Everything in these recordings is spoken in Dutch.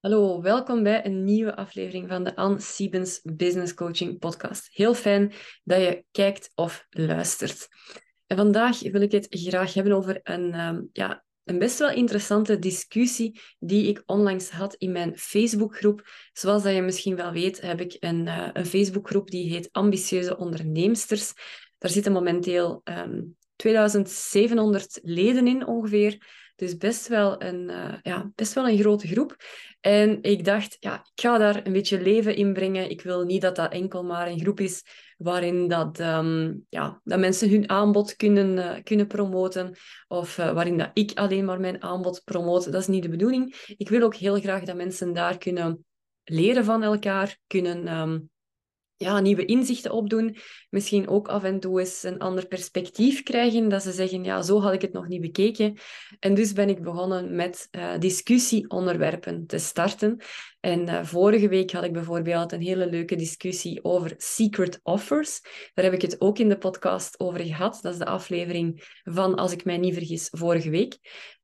Hallo, welkom bij een nieuwe aflevering van de Anne Siebens Business Coaching Podcast. Heel fijn dat je kijkt of luistert. En vandaag wil ik het graag hebben over een, um, ja, een best wel interessante discussie die ik onlangs had in mijn Facebookgroep. Zoals dat je misschien wel weet, heb ik een, uh, een Facebookgroep die heet Ambitieuze Onderneemsters. Daar zitten momenteel um, 2700 leden in ongeveer. Dus best wel een, uh, ja, best wel een grote groep. En ik dacht, ja, ik ga daar een beetje leven in brengen. Ik wil niet dat dat enkel maar een groep is waarin dat, um, ja, dat mensen hun aanbod kunnen, uh, kunnen promoten. Of uh, waarin dat ik alleen maar mijn aanbod promote. Dat is niet de bedoeling. Ik wil ook heel graag dat mensen daar kunnen leren van elkaar, kunnen um, ja, nieuwe inzichten opdoen. Misschien ook af en toe eens een ander perspectief krijgen. Dat ze zeggen, ja, zo had ik het nog niet bekeken. En dus ben ik begonnen met uh, discussieonderwerpen te starten. En uh, vorige week had ik bijvoorbeeld een hele leuke discussie over secret offers. Daar heb ik het ook in de podcast over gehad. Dat is de aflevering van, als ik mij niet vergis, vorige week.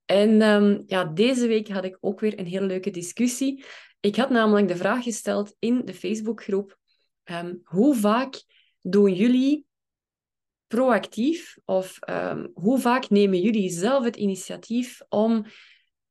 En um, ja, deze week had ik ook weer een hele leuke discussie. Ik had namelijk de vraag gesteld in de Facebookgroep Um, hoe vaak doen jullie proactief of um, hoe vaak nemen jullie zelf het initiatief om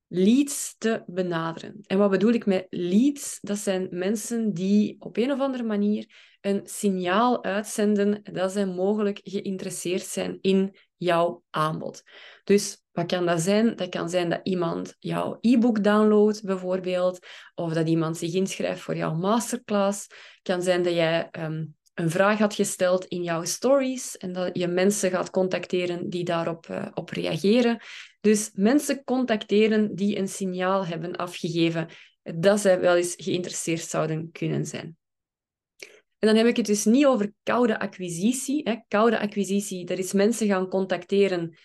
leads te benaderen? En wat bedoel ik met leads? Dat zijn mensen die op een of andere manier een signaal uitzenden dat zij mogelijk geïnteresseerd zijn in jouw aanbod. Dus wat kan dat zijn? Dat kan zijn dat iemand jouw e-book downloadt, bijvoorbeeld, of dat iemand zich inschrijft voor jouw masterclass. Het kan zijn dat jij um, een vraag had gesteld in jouw stories en dat je mensen gaat contacteren die daarop uh, op reageren. Dus mensen contacteren die een signaal hebben afgegeven dat zij wel eens geïnteresseerd zouden kunnen zijn. En dan heb ik het dus niet over koude acquisitie. Hè. Koude acquisitie, dat is mensen gaan contacteren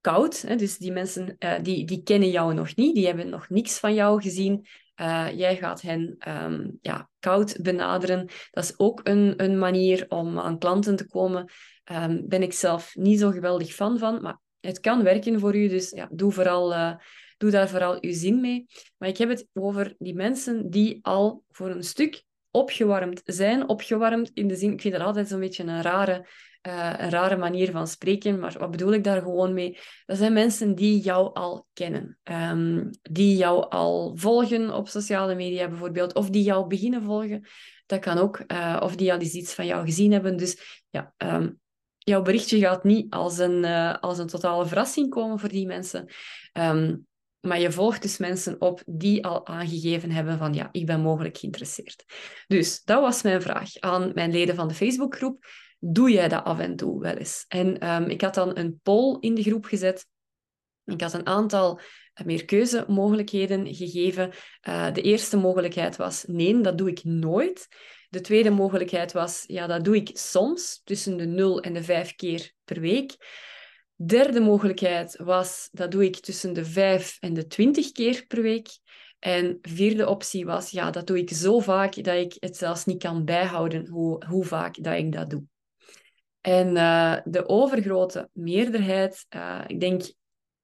koud. Hè? Dus die mensen uh, die, die kennen jou nog niet, die hebben nog niks van jou gezien. Uh, jij gaat hen um, ja, koud benaderen. Dat is ook een, een manier om aan klanten te komen. Um, ben ik zelf niet zo geweldig fan van, maar het kan werken voor u. Dus ja, doe, vooral, uh, doe daar vooral uw zin mee. Maar ik heb het over die mensen die al voor een stuk opgewarmd zijn. Opgewarmd in de zin, ik vind dat altijd zo'n beetje een rare uh, een rare manier van spreken, maar wat bedoel ik daar gewoon mee? Dat zijn mensen die jou al kennen, um, die jou al volgen op sociale media bijvoorbeeld, of die jou beginnen volgen. Dat kan ook, uh, of die al eens iets van jou gezien hebben. Dus ja, um, jouw berichtje gaat niet als een, uh, als een totale verrassing komen voor die mensen. Um, maar je volgt dus mensen op die al aangegeven hebben van ja, ik ben mogelijk geïnteresseerd. Dus dat was mijn vraag aan mijn leden van de Facebookgroep doe jij dat af en toe wel eens? En um, ik had dan een poll in de groep gezet. Ik had een aantal eh, meer keuzemogelijkheden gegeven. Uh, de eerste mogelijkheid was nee, dat doe ik nooit. De tweede mogelijkheid was ja, dat doe ik soms, tussen de 0 en de 5 keer per week. Derde mogelijkheid was dat doe ik tussen de 5 en de 20 keer per week. En vierde optie was, ja, dat doe ik zo vaak dat ik het zelfs niet kan bijhouden hoe, hoe vaak dat ik dat doe. En uh, de overgrote meerderheid, uh, ik denk,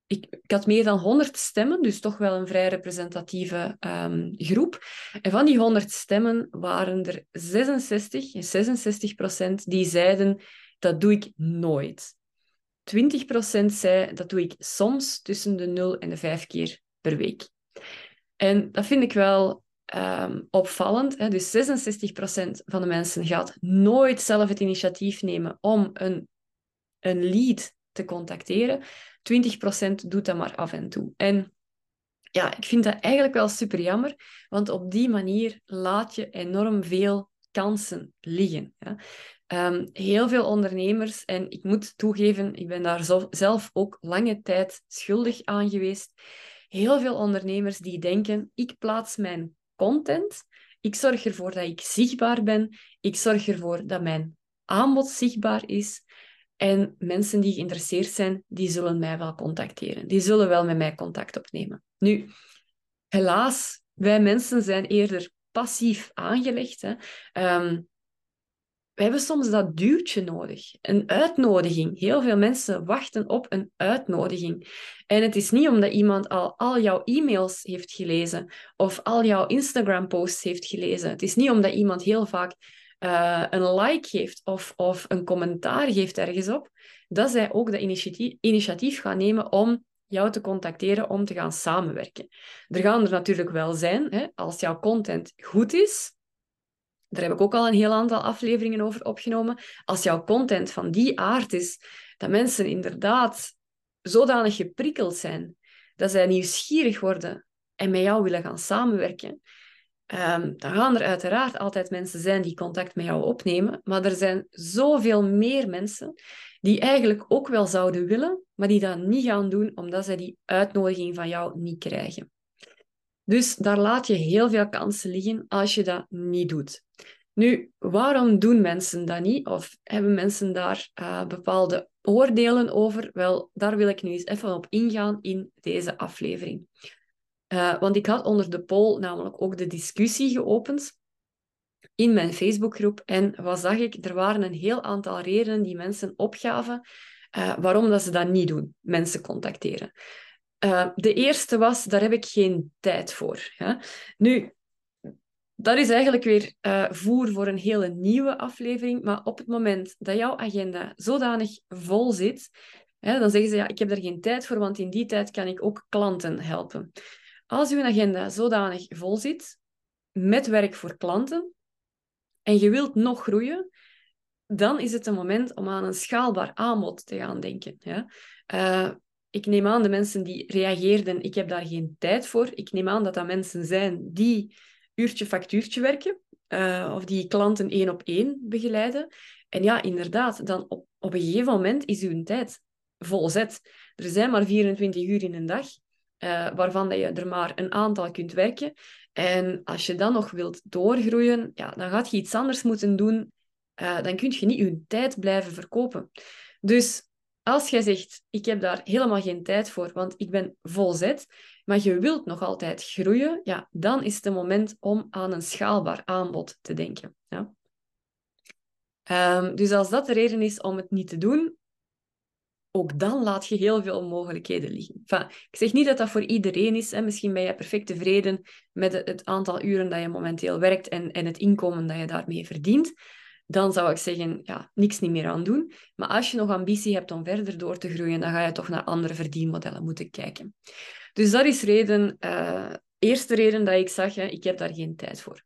ik, had meer dan 100 stemmen, dus toch wel een vrij representatieve um, groep. En van die 100 stemmen waren er 66, 66 procent die zeiden, dat doe ik nooit. 20 procent zei, dat doe ik soms tussen de 0 en de 5 keer per week. En dat vind ik wel um, opvallend. Hè? Dus 66% van de mensen gaat nooit zelf het initiatief nemen om een, een lead te contacteren. 20% doet dat maar af en toe. En ja, ik vind dat eigenlijk wel super jammer, want op die manier laat je enorm veel kansen liggen. Ja? Um, heel veel ondernemers, en ik moet toegeven, ik ben daar zelf ook lange tijd schuldig aan geweest. Heel veel ondernemers die denken, ik plaats mijn content. Ik zorg ervoor dat ik zichtbaar ben. Ik zorg ervoor dat mijn aanbod zichtbaar is. En mensen die geïnteresseerd zijn, die zullen mij wel contacteren. Die zullen wel met mij contact opnemen. Nu, helaas, wij mensen zijn eerder passief aangelegd. Hè. Um, we hebben soms dat duwtje nodig, een uitnodiging. Heel veel mensen wachten op een uitnodiging. En het is niet omdat iemand al al jouw e-mails heeft gelezen of al jouw Instagram-posts heeft gelezen. Het is niet omdat iemand heel vaak uh, een like geeft of, of een commentaar geeft ergens op, dat zij ook de initiatief, initiatief gaan nemen om jou te contacteren om te gaan samenwerken. Er gaan er natuurlijk wel zijn, hè, als jouw content goed is, daar heb ik ook al een heel aantal afleveringen over opgenomen. Als jouw content van die aard is, dat mensen inderdaad zodanig geprikkeld zijn, dat zij nieuwsgierig worden en met jou willen gaan samenwerken, um, dan gaan er uiteraard altijd mensen zijn die contact met jou opnemen. Maar er zijn zoveel meer mensen die eigenlijk ook wel zouden willen, maar die dat niet gaan doen omdat zij die uitnodiging van jou niet krijgen. Dus daar laat je heel veel kansen liggen als je dat niet doet. Nu, waarom doen mensen dat niet? Of hebben mensen daar uh, bepaalde oordelen over? Wel, daar wil ik nu eens even op ingaan in deze aflevering. Uh, want ik had onder de poll namelijk ook de discussie geopend in mijn Facebookgroep. En wat zag ik? Er waren een heel aantal redenen die mensen opgaven uh, waarom dat ze dat niet doen, mensen contacteren. De eerste was, daar heb ik geen tijd voor. Ja? Nu, dat is eigenlijk weer uh, voer voor een hele nieuwe aflevering. Maar op het moment dat jouw agenda zodanig vol zit, hè, dan zeggen ze, ja, ik heb er geen tijd voor, want in die tijd kan ik ook klanten helpen. Als uw agenda zodanig vol zit, met werk voor klanten, en je wilt nog groeien, dan is het een moment om aan een schaalbaar aanbod te gaan denken. Ja? Uh, ik neem aan de mensen die reageerden, ik heb daar geen tijd voor. Ik neem aan dat dat mensen zijn die uurtje factuurtje werken, uh, of die klanten één op één begeleiden. En ja, inderdaad, dan op, op een gegeven moment is uw tijd volzet. Er zijn maar 24 uur in een dag, uh, waarvan dat je er maar een aantal kunt werken. En als je dan nog wilt doorgroeien, ja, dan gaat je iets anders moeten doen. Uh, dan kun je niet je tijd blijven verkopen. Dus als jij zegt, ik heb daar helemaal geen tijd voor, want ik ben volzet, maar je wilt nog altijd groeien, ja, dan is het moment om aan een schaalbaar aanbod te denken. Ja? Um, dus als dat de reden is om het niet te doen, ook dan laat je heel veel mogelijkheden liggen. Enfin, ik zeg niet dat dat voor iedereen is. Hè. Misschien ben je perfect tevreden met het aantal uren dat je momenteel werkt en, en het inkomen dat je daarmee verdient. Dan zou ik zeggen, ja, niks niet meer aan doen. Maar als je nog ambitie hebt om verder door te groeien, dan ga je toch naar andere verdienmodellen moeten kijken. Dus dat is reden, uh, eerste reden dat ik zag, hè, ik heb daar geen tijd voor.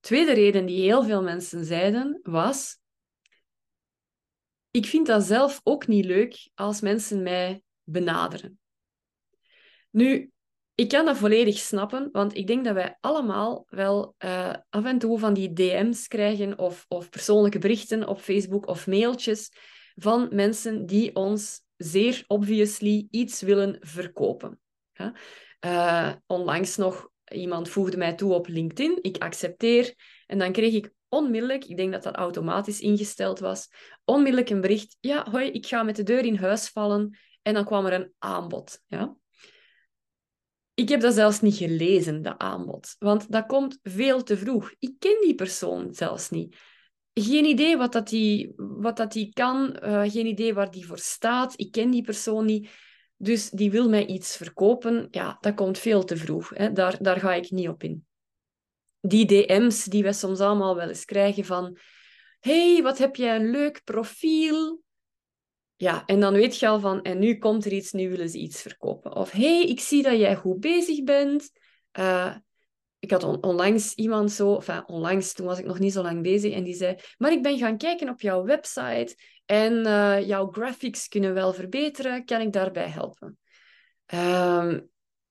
Tweede reden die heel veel mensen zeiden, was ik vind dat zelf ook niet leuk als mensen mij benaderen. Nu, ik kan dat volledig snappen, want ik denk dat wij allemaal wel uh, af en toe van die DM's krijgen of, of persoonlijke berichten op Facebook of mailtjes van mensen die ons zeer obviously iets willen verkopen. Uh, onlangs nog iemand voegde mij toe op LinkedIn, ik accepteer en dan kreeg ik onmiddellijk, ik denk dat dat automatisch ingesteld was, onmiddellijk een bericht, ja, hoi, ik ga met de deur in huis vallen. En dan kwam er een aanbod. Ja? Ik heb dat zelfs niet gelezen, dat aanbod. Want dat komt veel te vroeg. Ik ken die persoon zelfs niet. Geen idee wat dat die, wat dat die kan, uh, geen idee waar die voor staat. Ik ken die persoon niet. Dus die wil mij iets verkopen. Ja, dat komt veel te vroeg. Hè. Daar, daar ga ik niet op in die DM's die we soms allemaal wel eens krijgen van hey, wat heb jij een leuk profiel. Ja, en dan weet je al van, en nu komt er iets, nu willen ze iets verkopen. Of hey, ik zie dat jij goed bezig bent. Uh, ik had onlangs iemand zo, enfin onlangs, toen was ik nog niet zo lang bezig, en die zei, maar ik ben gaan kijken op jouw website en uh, jouw graphics kunnen wel verbeteren, kan ik daarbij helpen? Uh,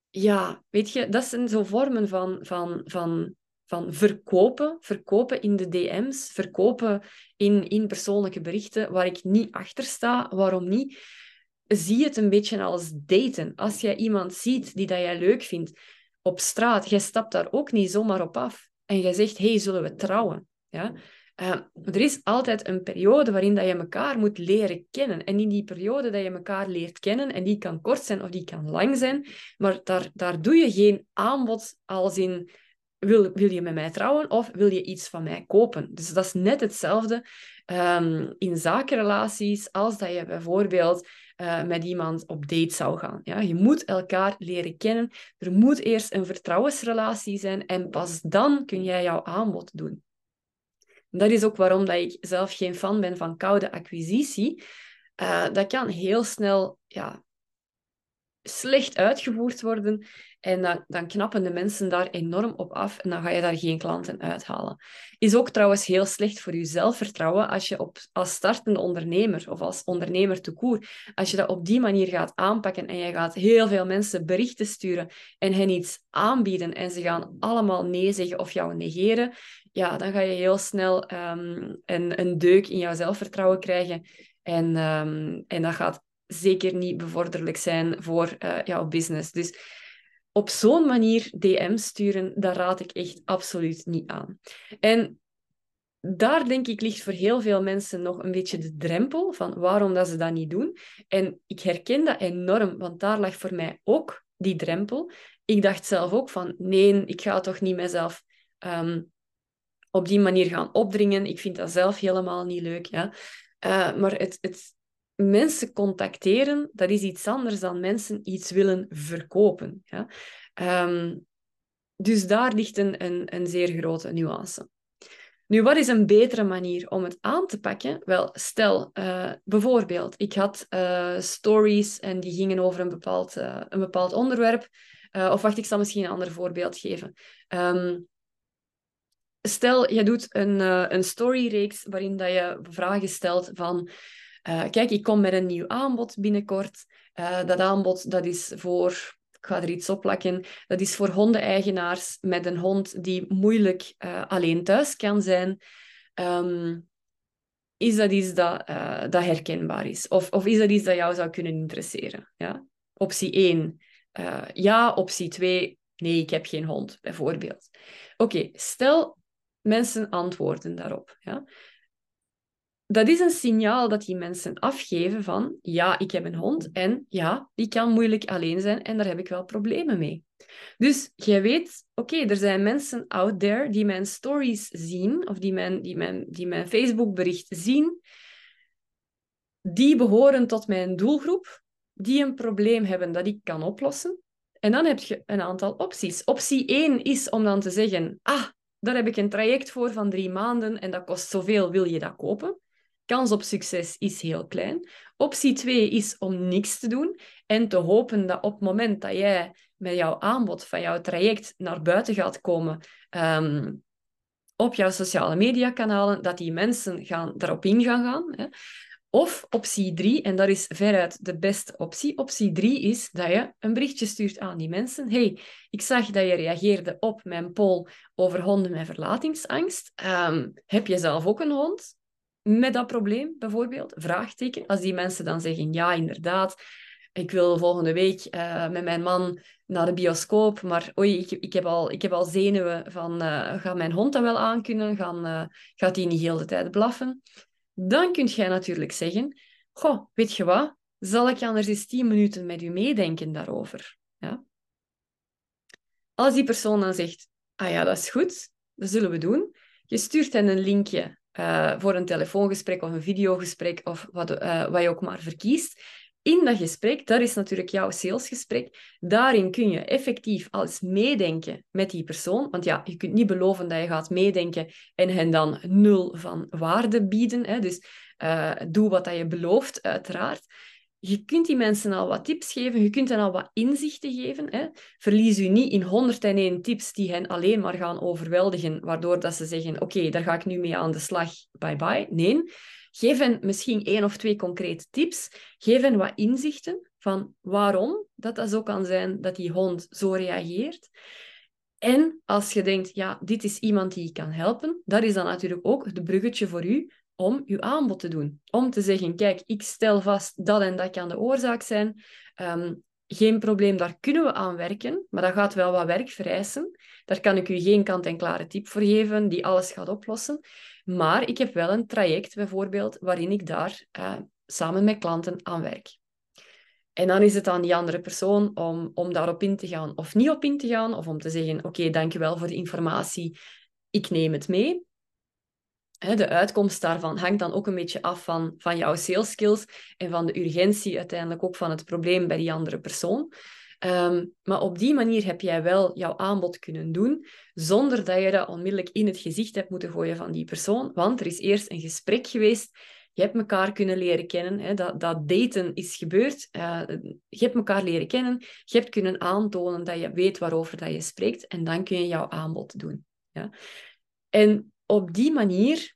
ja, weet je, dat zijn zo vormen van, van, van van verkopen, verkopen in de DM's, verkopen in, in persoonlijke berichten waar ik niet achter sta. Waarom niet? Zie het een beetje als daten. Als jij iemand ziet die dat jij leuk vindt op straat, jij stapt daar ook niet zomaar op af en jij zegt, hey, zullen we trouwen? Ja? Uh, er is altijd een periode waarin dat je elkaar moet leren kennen. En in die periode dat je elkaar leert kennen, en die kan kort zijn of die kan lang zijn, maar daar, daar doe je geen aanbod als in wil, wil je met mij trouwen of wil je iets van mij kopen? Dus dat is net hetzelfde um, in zakenrelaties als dat je bijvoorbeeld uh, met iemand op date zou gaan. Ja? Je moet elkaar leren kennen. Er moet eerst een vertrouwensrelatie zijn en pas dan kun jij jouw aanbod doen. Dat is ook waarom dat ik zelf geen fan ben van koude acquisitie. Uh, dat kan heel snel ja, slecht uitgevoerd worden. En dan, dan knappen de mensen daar enorm op af en dan ga je daar geen klanten uithalen. Is ook trouwens heel slecht voor je zelfvertrouwen als je op, als startende ondernemer of als ondernemer te koer, als je dat op die manier gaat aanpakken en je gaat heel veel mensen berichten sturen en hen iets aanbieden en ze gaan allemaal nee zeggen of jou negeren, ja, dan ga je heel snel um, een, een deuk in jouw zelfvertrouwen krijgen. En, um, en dat gaat zeker niet bevorderlijk zijn voor uh, jouw business. Dus op zo'n manier DM sturen, dat raad ik echt absoluut niet aan. En daar denk ik ligt voor heel veel mensen nog een beetje de drempel van waarom dat ze dat niet doen. En ik herken dat enorm, want daar lag voor mij ook die drempel. Ik dacht zelf ook van nee, ik ga toch niet mezelf um, op die manier gaan opdringen. Ik vind dat zelf helemaal niet leuk. Ja. Uh, maar het, het, mensen contacteren, dat is iets anders dan mensen iets willen verkopen. Ja? Um, dus daar ligt een, een, een zeer grote nuance. Nu, wat is een betere manier om het aan te pakken? Wel, stel uh, bijvoorbeeld, ik had uh, stories en die gingen over een bepaald, uh, een bepaald onderwerp. of wacht, ik zal misschien een ander voorbeeld geven. Um, stel, je doet een, een storyreeks waarin dat je vragen stelt van uh, kijk, ik kom met een nieuw aanbod binnenkort. Uh, dat aanbod dat is voor, ik ga er iets op plakken, dat is voor hondeneigenaars met een hond die moeilijk uh, alleen thuis kan zijn. Um, is dat iets dat, dat herkenbaar is? Of, of is dat iets dat jou zou kunnen interesseren? Ja? Optie 1, ja. Optie 2, nee, ik heb geen hond, bijvoorbeeld. Oké, stel mensen antwoorden daarop. Ja? Dat is een signaal dat die mensen afgeven van ja, ik heb een hond en ja, die kan moeilijk alleen zijn en daar heb ik wel problemen mee. Dus jij weet, oké, er zijn mensen out there die mijn stories zien of die mijn, die mijn, die mijn Facebook-bericht zien. Die behoren tot mijn doelgroep, die een probleem hebben dat ik kan oplossen. En dan heb je een aantal opties. Optie 1 is om dan te zeggen, ah, daar heb ik een traject voor van drie maanden en dat kost zoveel, wil je dat kopen? Kans op succes is heel klein. Optie 2 is om niks te doen en te hopen dat op het moment dat jij met jouw aanbod van jouw traject naar buiten gaat komen ehm, op jouw sociale mediakanalen, dat die mensen gaan, daarop in gaan gaan. Hè. Of optie 3, en dat is veruit de beste optie. Optie 3 is dat je een berichtje stuurt aan die mensen. hey, ik zag dat je reageerde op mijn poll over honden met verlatingsangst. Um, heb je zelf ook een hond? Met dat probleem, bijvoorbeeld? Vraagteken. Als die mensen dan zeggen, ja, inderdaad, ik wil volgende week uh, met mijn man naar de bioscoop, maar oei, ik, ik, heb, al, ik heb al zenuwen van, uh, gaat mijn hond dat wel aankunnen? Gaan, uh, gaat die niet heel de tijd blaffen? Dan kun jij natuurlijk zeggen, goh, weet je wat, zal ik anders eens tien minuten met u meedenken daarover? Ja? Als die persoon dan zegt, ah ja, dat is goed, dat zullen we doen. Je stuurt hen een linkje uh, voor een telefoongesprek of een videogesprek of wat, uh, wat je ook maar verkiest. In dat gesprek, dat is natuurlijk jouw salesgesprek, daarin kun je effectief alles meedenken met die persoon. Want ja, je kunt niet beloven dat je gaat meedenken en hen dan nul van waarde bieden. Hè. Dus uh, doe wat dat je belooft, uiteraard je kunt die mensen al wat tips geven, je kunt hen al wat inzichten geven. Hè. Verlies u niet in 101 tips die hen alleen maar gaan overweldigen, waardoor dat ze zeggen, oké, daar ga ik nu mee aan de slag, bye bye. Nee, geef hen misschien één of twee concrete tips. Geef hen wat inzichten van waarom dat dat zo kan zijn dat die hond zo reageert. En als je denkt, ja, dit is iemand die je kan helpen, dat is dan natuurlijk ook het bruggetje voor u om uw aanbod te doen. Om te zeggen, kijk, ik stel vast dat en dat kan de oorzaak zijn. Um, geen probleem, daar kunnen we aan werken, maar dat gaat wel wat werk vereisen. Daar kan ik u geen kant-en-klare tip voor geven die alles gaat oplossen. Maar ik heb wel een traject bijvoorbeeld waarin ik daar uh, samen met klanten aan werk. En dan is het aan die andere persoon om, om daarop in te gaan of niet op in te gaan, of om te zeggen, oké, dankjewel voor de informatie, ik neem het mee. De uitkomst daarvan hangt dan ook een beetje af van, van jouw sales skills en van de urgentie uiteindelijk ook van het probleem bij die andere persoon. Ehm, maar op die manier heb jij wel jouw aanbod kunnen doen, zonder dat je dat onmiddellijk in het gezicht hebt moeten gooien van die persoon. Want er is eerst een gesprek geweest, je hebt elkaar kunnen leren kennen, dat, dat daten is gebeurd, uh, je hebt elkaar leren kennen, je hebt kunnen aantonen dat je weet waarover dat je spreekt en dan kun je jouw aanbod doen. En op die manier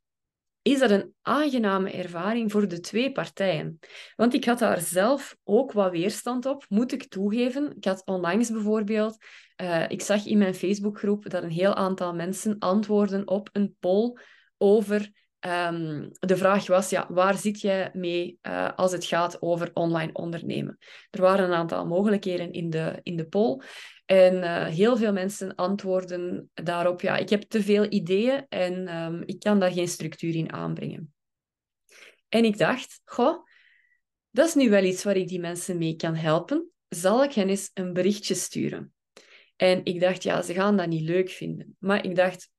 is dat een aangename ervaring voor de twee partijen. Want ik had daar zelf ook wat weerstand op, moet ik toegeven. Ik had onlangs bijvoorbeeld, uh, ik zag in mijn Facebookgroep dat een heel aantal mensen antwoorden op een poll over um, de vraag was, ja, waar zit jij mee uh, als het gaat over online ondernemen? Er waren een aantal mogelijkheden in de, in de poll. En uh, heel veel mensen antwoorden daarop, ja, ik heb te veel ideeën en um, ik kan daar geen structuur in aanbrengen. En ik dacht, goh, dat is nu wel iets waar ik die mensen mee kan helpen. Zal ik hen eens een berichtje sturen? En ik dacht, ja, ze gaan dat niet leuk vinden. Maar ik dacht,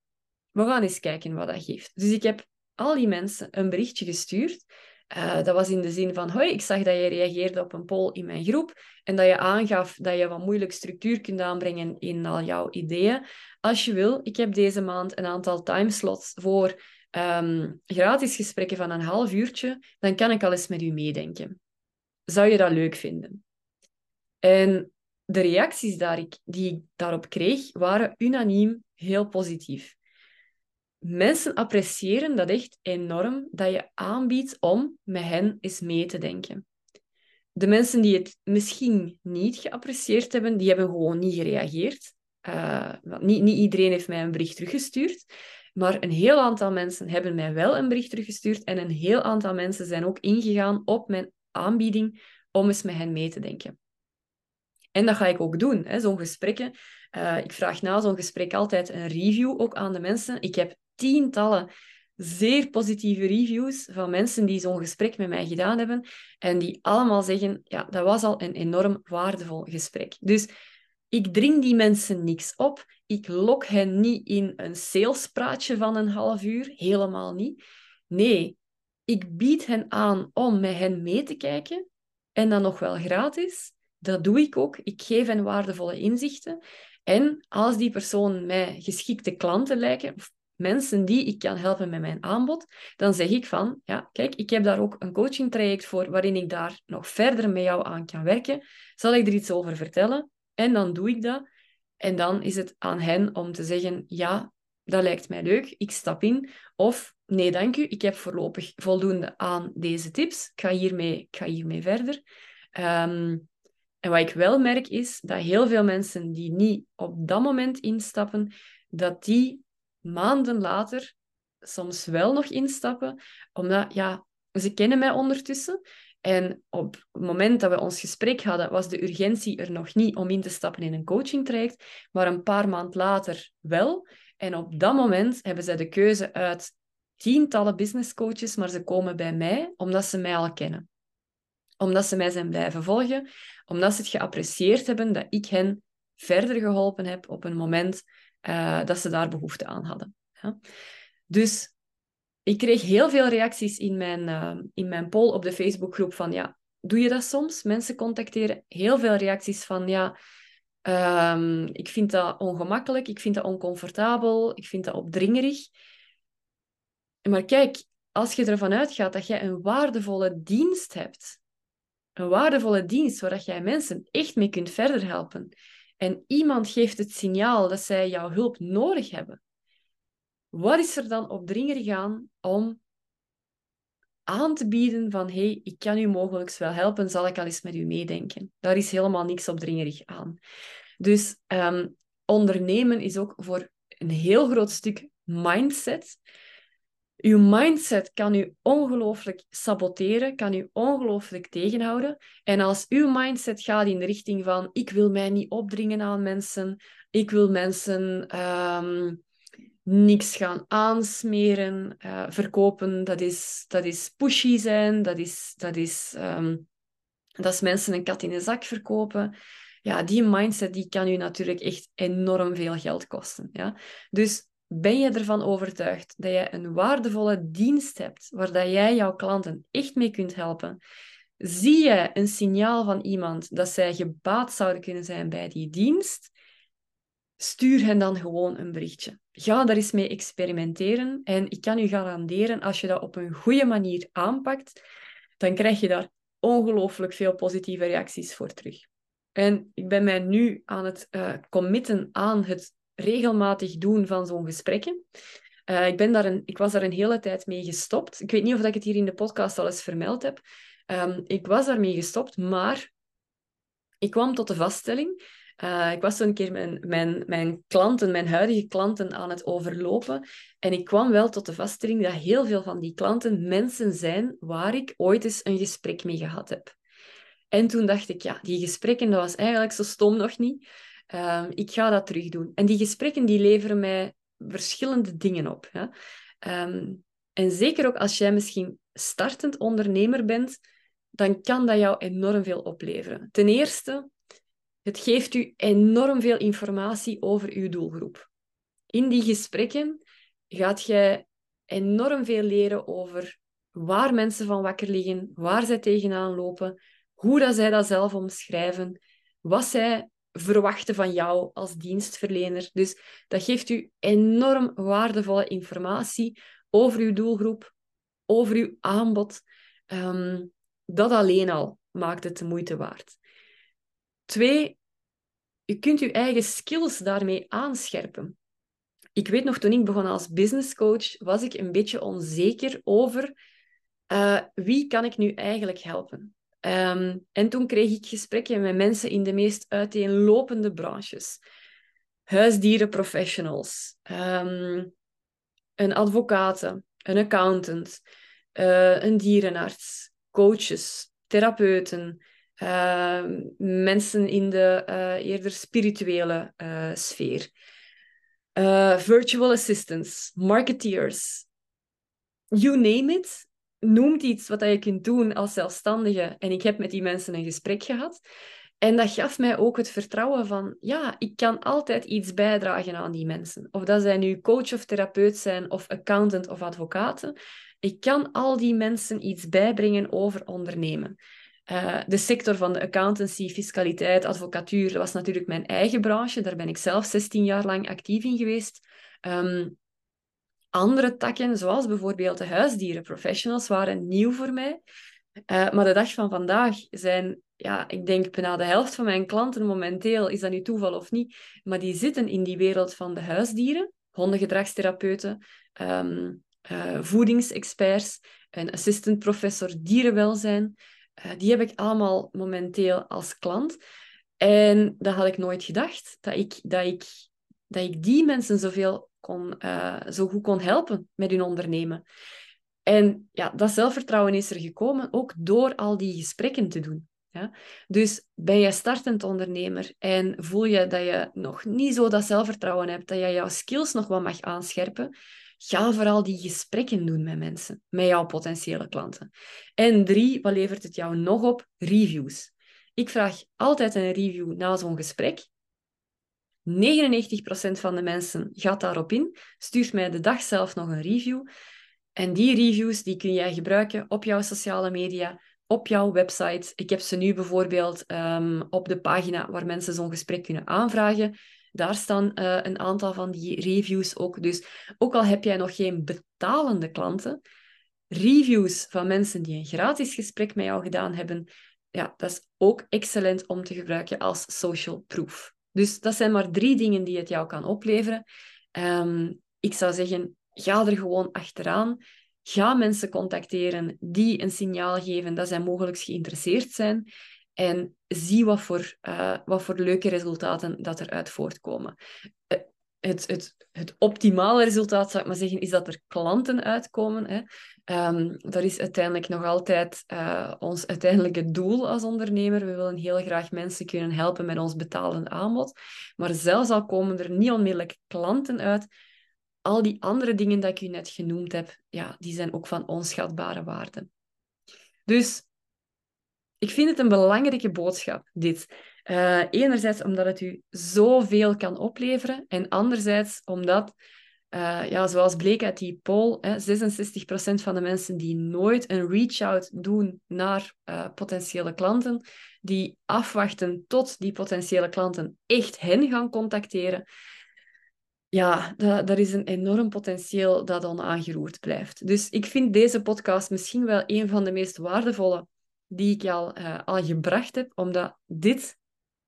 we gaan eens kijken wat dat geeft. Dus ik heb al die mensen een berichtje gestuurd. Uh, dat was in de zin van, hoi, ik zag dat je reageerde op een poll in mijn groep en dat je aangaf dat je wat moeilijk structuur kunt aanbrengen in al jouw ideeën. Als je wil, ik heb deze maand een aantal timeslots voor um, gratis gesprekken van een half uurtje, dan kan ik al eens met u meedenken. Zou je dat leuk vinden? En de reacties daar ik, die ik daarop kreeg, waren unaniem heel positief mensen appreciëren dat echt enorm dat je aanbiedt om met hen eens mee te denken. De mensen die het misschien niet geapprecieerd hebben, die hebben gewoon niet gereageerd. Uh, niet, niet iedereen heeft mij een bericht teruggestuurd, maar een heel aantal mensen hebben mij wel een bericht teruggestuurd en een heel aantal mensen zijn ook ingegaan op mijn aanbieding om eens met hen mee te denken. En dat ga ik ook doen, zo'n gesprekken. Uh, ik vraag na zo'n gesprek altijd een review ook aan de mensen. Ik heb tientallen zeer positieve reviews van mensen die zo'n gesprek met mij gedaan hebben en die allemaal zeggen, ja, dat was al een enorm waardevol gesprek. Dus ik dring die mensen niks op. Ik lok hen niet in een salespraatje van een half uur, helemaal niet. Nee, ik bied hen aan om met hen mee te kijken en dan nog wel gratis. Dat doe ik ook. Ik geef hen waardevolle inzichten. En als die personen mij geschikte klanten lijken, mensen die ik kan helpen met mijn aanbod, dan zeg ik van, ja, kijk, ik heb daar ook een coaching traject voor waarin ik daar nog verder met jou aan kan werken. Zal ik er iets over vertellen? En dan doe ik dat. En dan is het aan hen om te zeggen, ja, dat lijkt mij leuk, ik stap in. Of, nee, dank u, ik heb voorlopig voldoende aan deze tips. Ik ga hiermee, ik ga hiermee verder. Um, en wat ik wel merk is dat heel veel mensen die niet op dat moment instappen, dat die maanden later soms wel nog instappen, omdat ja, ze kennen mij ondertussen. En op het moment dat we ons gesprek hadden, was de urgentie er nog niet om in te stappen in een coachingtraject, maar een paar maanden later wel. En op dat moment hebben zij de keuze uit tientallen business coaches, maar ze komen bij mij omdat ze mij al kennen. Omdat ze mij zijn blijven volgen, omdat ze het geapprecieerd hebben dat ik hen verder geholpen heb op een moment uh, dat ze daar behoefte aan hadden. Ja. Dus ik kreeg heel veel reacties in mijn, uh, in mijn poll op de Facebookgroep van ja, doe je dat soms? Mensen contacteren. Heel veel reacties van ja, um, ik vind dat ongemakkelijk, ik vind dat oncomfortabel, ik vind dat opdringerig. Maar kijk, als je ervan uitgaat dat jij een waardevolle dienst hebt, een waardevolle dienst waar jij mensen echt mee kunt verder helpen, en iemand geeft het signaal dat zij jouw hulp nodig hebben, wat is er dan opdringerig aan om aan te bieden van hey, ik kan u mogelijk wel helpen, zal ik al eens met u meedenken? Daar is helemaal niks opdringerig aan. Dus ehm, ondernemen is ook voor een heel groot stuk mindset. Uw mindset kan u ongelooflijk saboteren, kan u ongelooflijk tegenhouden. En als uw mindset gaat in de richting van ik wil mij niet opdringen aan mensen, ik wil mensen um, niks gaan aansmeren, uh, verkopen, dat is, dat is pushy zijn, dat is, dat is um, Dat is mensen een kat in een zak verkopen. Ja, die mindset die kan u natuurlijk echt enorm veel geld kosten. Ja? Dus ben je ervan overtuigd dat je een waardevolle dienst hebt waar dat jij jouw klanten echt mee kunt helpen? Zie je een signaal van iemand dat zij gebaat zouden kunnen zijn bij die dienst? Stuur hen dan gewoon een berichtje. Ga daar eens mee experimenteren. En ik kan u garanderen, als je dat op een goede manier aanpakt, dan krijg je daar ongelooflijk veel positieve reacties voor terug. En ik ben mij nu aan het uh, committen aan het regelmatig doen van zo'n gesprekken. Uh, ik, ben daar een, ik was daar een hele tijd mee gestopt. Ik weet niet of ik het hier in de podcast al eens vermeld heb. Um, ik was daarmee gestopt, maar ik kwam tot de vaststelling. Uh, ik was toen een keer mijn, mijn, mijn klanten, mijn huidige klanten, aan het overlopen. En ik kwam wel tot de vaststelling dat heel veel van die klanten mensen zijn waar ik ooit eens een gesprek mee gehad heb. En toen dacht ik, ja, die gesprekken, dat was eigenlijk zo stom nog niet. Uh, ik ga dat terug doen. En die gesprekken die leveren mij verschillende dingen op. Um, en zeker ook als jij misschien startend ondernemer bent, dan kan dat jou enorm veel opleveren. Ten eerste, het geeft u enorm veel informatie over uw doelgroep. In die gesprekken gaat jij enorm veel leren over waar mensen van wakker liggen, waar zij tegenaan lopen, hoe dat zij dat zelf omschrijven, wat zij verwachten van jou als dienstverlener. Dus dat geeft u enorm waardevolle informatie over uw doelgroep, over uw aanbod. Um, dat alleen al maakt het de moeite waard. Twee, je kunt je eigen skills daarmee aanscherpen. Ik weet nog, toen ik begon als business coach, was ik een beetje onzeker over uh, wie kan ik nu eigenlijk helpen. Um, en toen kreeg ik gesprekken met mensen in de meest uiteenlopende branches. Huisdierenprofessionals, um, een advocaat, een accountant, uh, een dierenarts, coaches, therapeuten, uh, mensen in de uh, eerder spirituele uh, sfeer, virtual assistants, marketeers, you name it. Noemt iets wat je kunt doen als zelfstandige. En ik heb met die mensen een gesprek gehad. En dat gaf mij ook het vertrouwen van, ja, ik kan altijd iets bijdragen aan die mensen. Of dat zij nu coach of therapeut zijn, of accountant of advocaten. Ik kan al die mensen iets bijbrengen over ondernemen. Uh, de sector van de accountancy, fiscaliteit, advocatuur, dat was natuurlijk mijn eigen branche. Daar ben ik zelf 16 jaar lang actief in geweest. Um, andere takken, zoals bijvoorbeeld de huisdierenprofessionals, waren nieuw voor mij. Uh, maar de dag van vandaag zijn, ja, ik denk bijna de helft van mijn klanten momenteel, is dat nu toeval of niet, maar die zitten in die wereld van de huisdieren, hondengedragstherapeuten, um, uh, voedingsexperts, een assistant professor dierenwelzijn. Uh, die heb ik allemaal momenteel als klant. En dat had ik nooit gedacht, dat ik, dat ik, dat ik die mensen zoveel kon, uh, zo goed kon helpen met hun ondernemen. En ja, dat zelfvertrouwen is er gekomen ook door al die gesprekken te doen. Ja? Dus ben je startend ondernemer en voel je dat je nog niet zo dat zelfvertrouwen hebt, dat je jouw skills nog wat mag aanscherpen, Ga vooral die gesprekken doen met mensen, met jouw potentiële klanten. En drie, wat levert het jou nog op? Reviews. Ik vraag altijd een review na zo'n gesprek. 99% van de mensen gaat daarop in, stuurt mij de dag zelf nog een review. En die reviews die kun jij gebruiken op jouw sociale media, op jouw website. Ik heb ze nu bijvoorbeeld um, op de pagina waar mensen zo'n gesprek kunnen aanvragen. Daar staan uh, een aantal van die reviews ook. Dus ook al heb jij nog geen betalende klanten, reviews van mensen die een gratis gesprek met jou gedaan hebben, ja, dat is ook excellent om te gebruiken als social proof. Dus dat zijn maar drie dingen die het jou kan opleveren. Um, ik zou zeggen, ga er gewoon achteraan. Ga mensen contacteren die een signaal geven dat zij mogelijk geïnteresseerd zijn. En zie wat voor, uh, wat voor leuke resultaten dat eruit voortkomen. Uh, het, het, het optimale resultaat, zou ik maar zeggen, is dat er klanten uitkomen. Hè. Um, dat is uiteindelijk nog altijd uh, ons uiteindelijke doel als ondernemer. We willen heel graag mensen kunnen helpen met ons betalend aanbod. Maar zelfs al komen er niet onmiddellijk klanten uit, al die andere dingen die ik u net genoemd heb, ja, die zijn ook van onschatbare waarde. Dus ik vind het een belangrijke boodschap, dit. Uh, enerzijds omdat het u zoveel kan opleveren en anderzijds omdat, uh, ja, zoals bleek uit die poll, hè, 66% van de mensen die nooit een reach-out doen naar uh, potentiële klanten, die afwachten tot die potentiële klanten echt hen gaan contacteren, ja, dat, is een enorm potentieel dat onaangeroerd blijft. Dus ik vind deze podcast misschien wel een van de meest waardevolle die ik al, al gebracht heb, omdat dit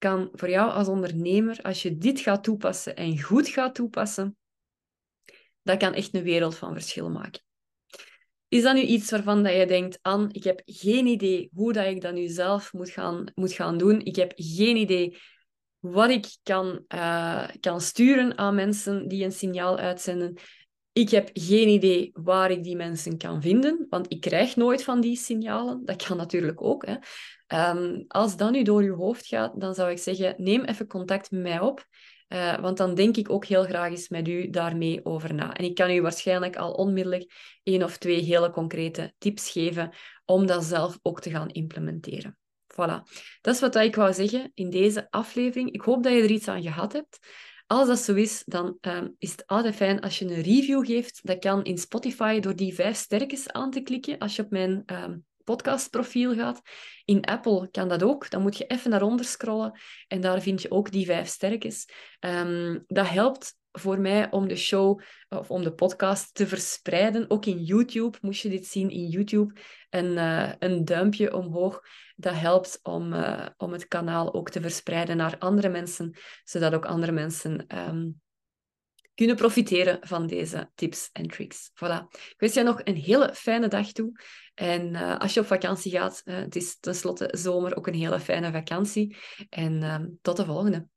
kan voor jou als ondernemer, als je dit gaat toepassen en goed gaat toepassen, dat kan echt een wereld van verschil maken. Is dat nu iets waarvan dat je denkt, Anne, ik heb geen idee hoe dat ik dat nu zelf moet gaan, moet gaan doen. Ik heb geen idee wat ik kan, uh, kan sturen aan mensen die een signaal uitzenden. Ik heb geen idee waar ik die mensen kan vinden, want ik krijg nooit van die signalen. Dat kan natuurlijk ook. Hè. Um, als dat nu door je hoofd gaat, dan zou ik zeggen, neem even contact met mij op. Uh, want dan denk ik ook heel graag eens met u daarmee over na. En ik kan u waarschijnlijk al onmiddellijk één of twee hele concrete tips geven om dat zelf ook te gaan implementeren. Voilà. Dat is wat ik wou zeggen in deze aflevering. Ik hoop dat je er iets aan gehad hebt. Als dat zo is, dan um, is het altijd fijn als je een review geeft. Dat kan in Spotify door die vijf sterkens aan te klikken als je op mijn um, podcastprofiel gaat. In Apple kan dat ook. Dan moet je even naar onder scrollen en daar vind je ook die vijf sterkens. Um, dat helpt voor mij om de show of om de podcast te verspreiden. Ook in YouTube moest je dit zien in YouTube. Een, uh, een duimpje omhoog. Dat helpt om, uh, om het kanaal ook te verspreiden naar andere mensen, zodat ook andere mensen um, kunnen profiteren van deze tips en tricks. Voilà. Ik wens je nog een hele fijne dag toe. En uh, als je op vakantie gaat, het is tenslotte zomer ook een hele fijne vakantie. En tot de volgende.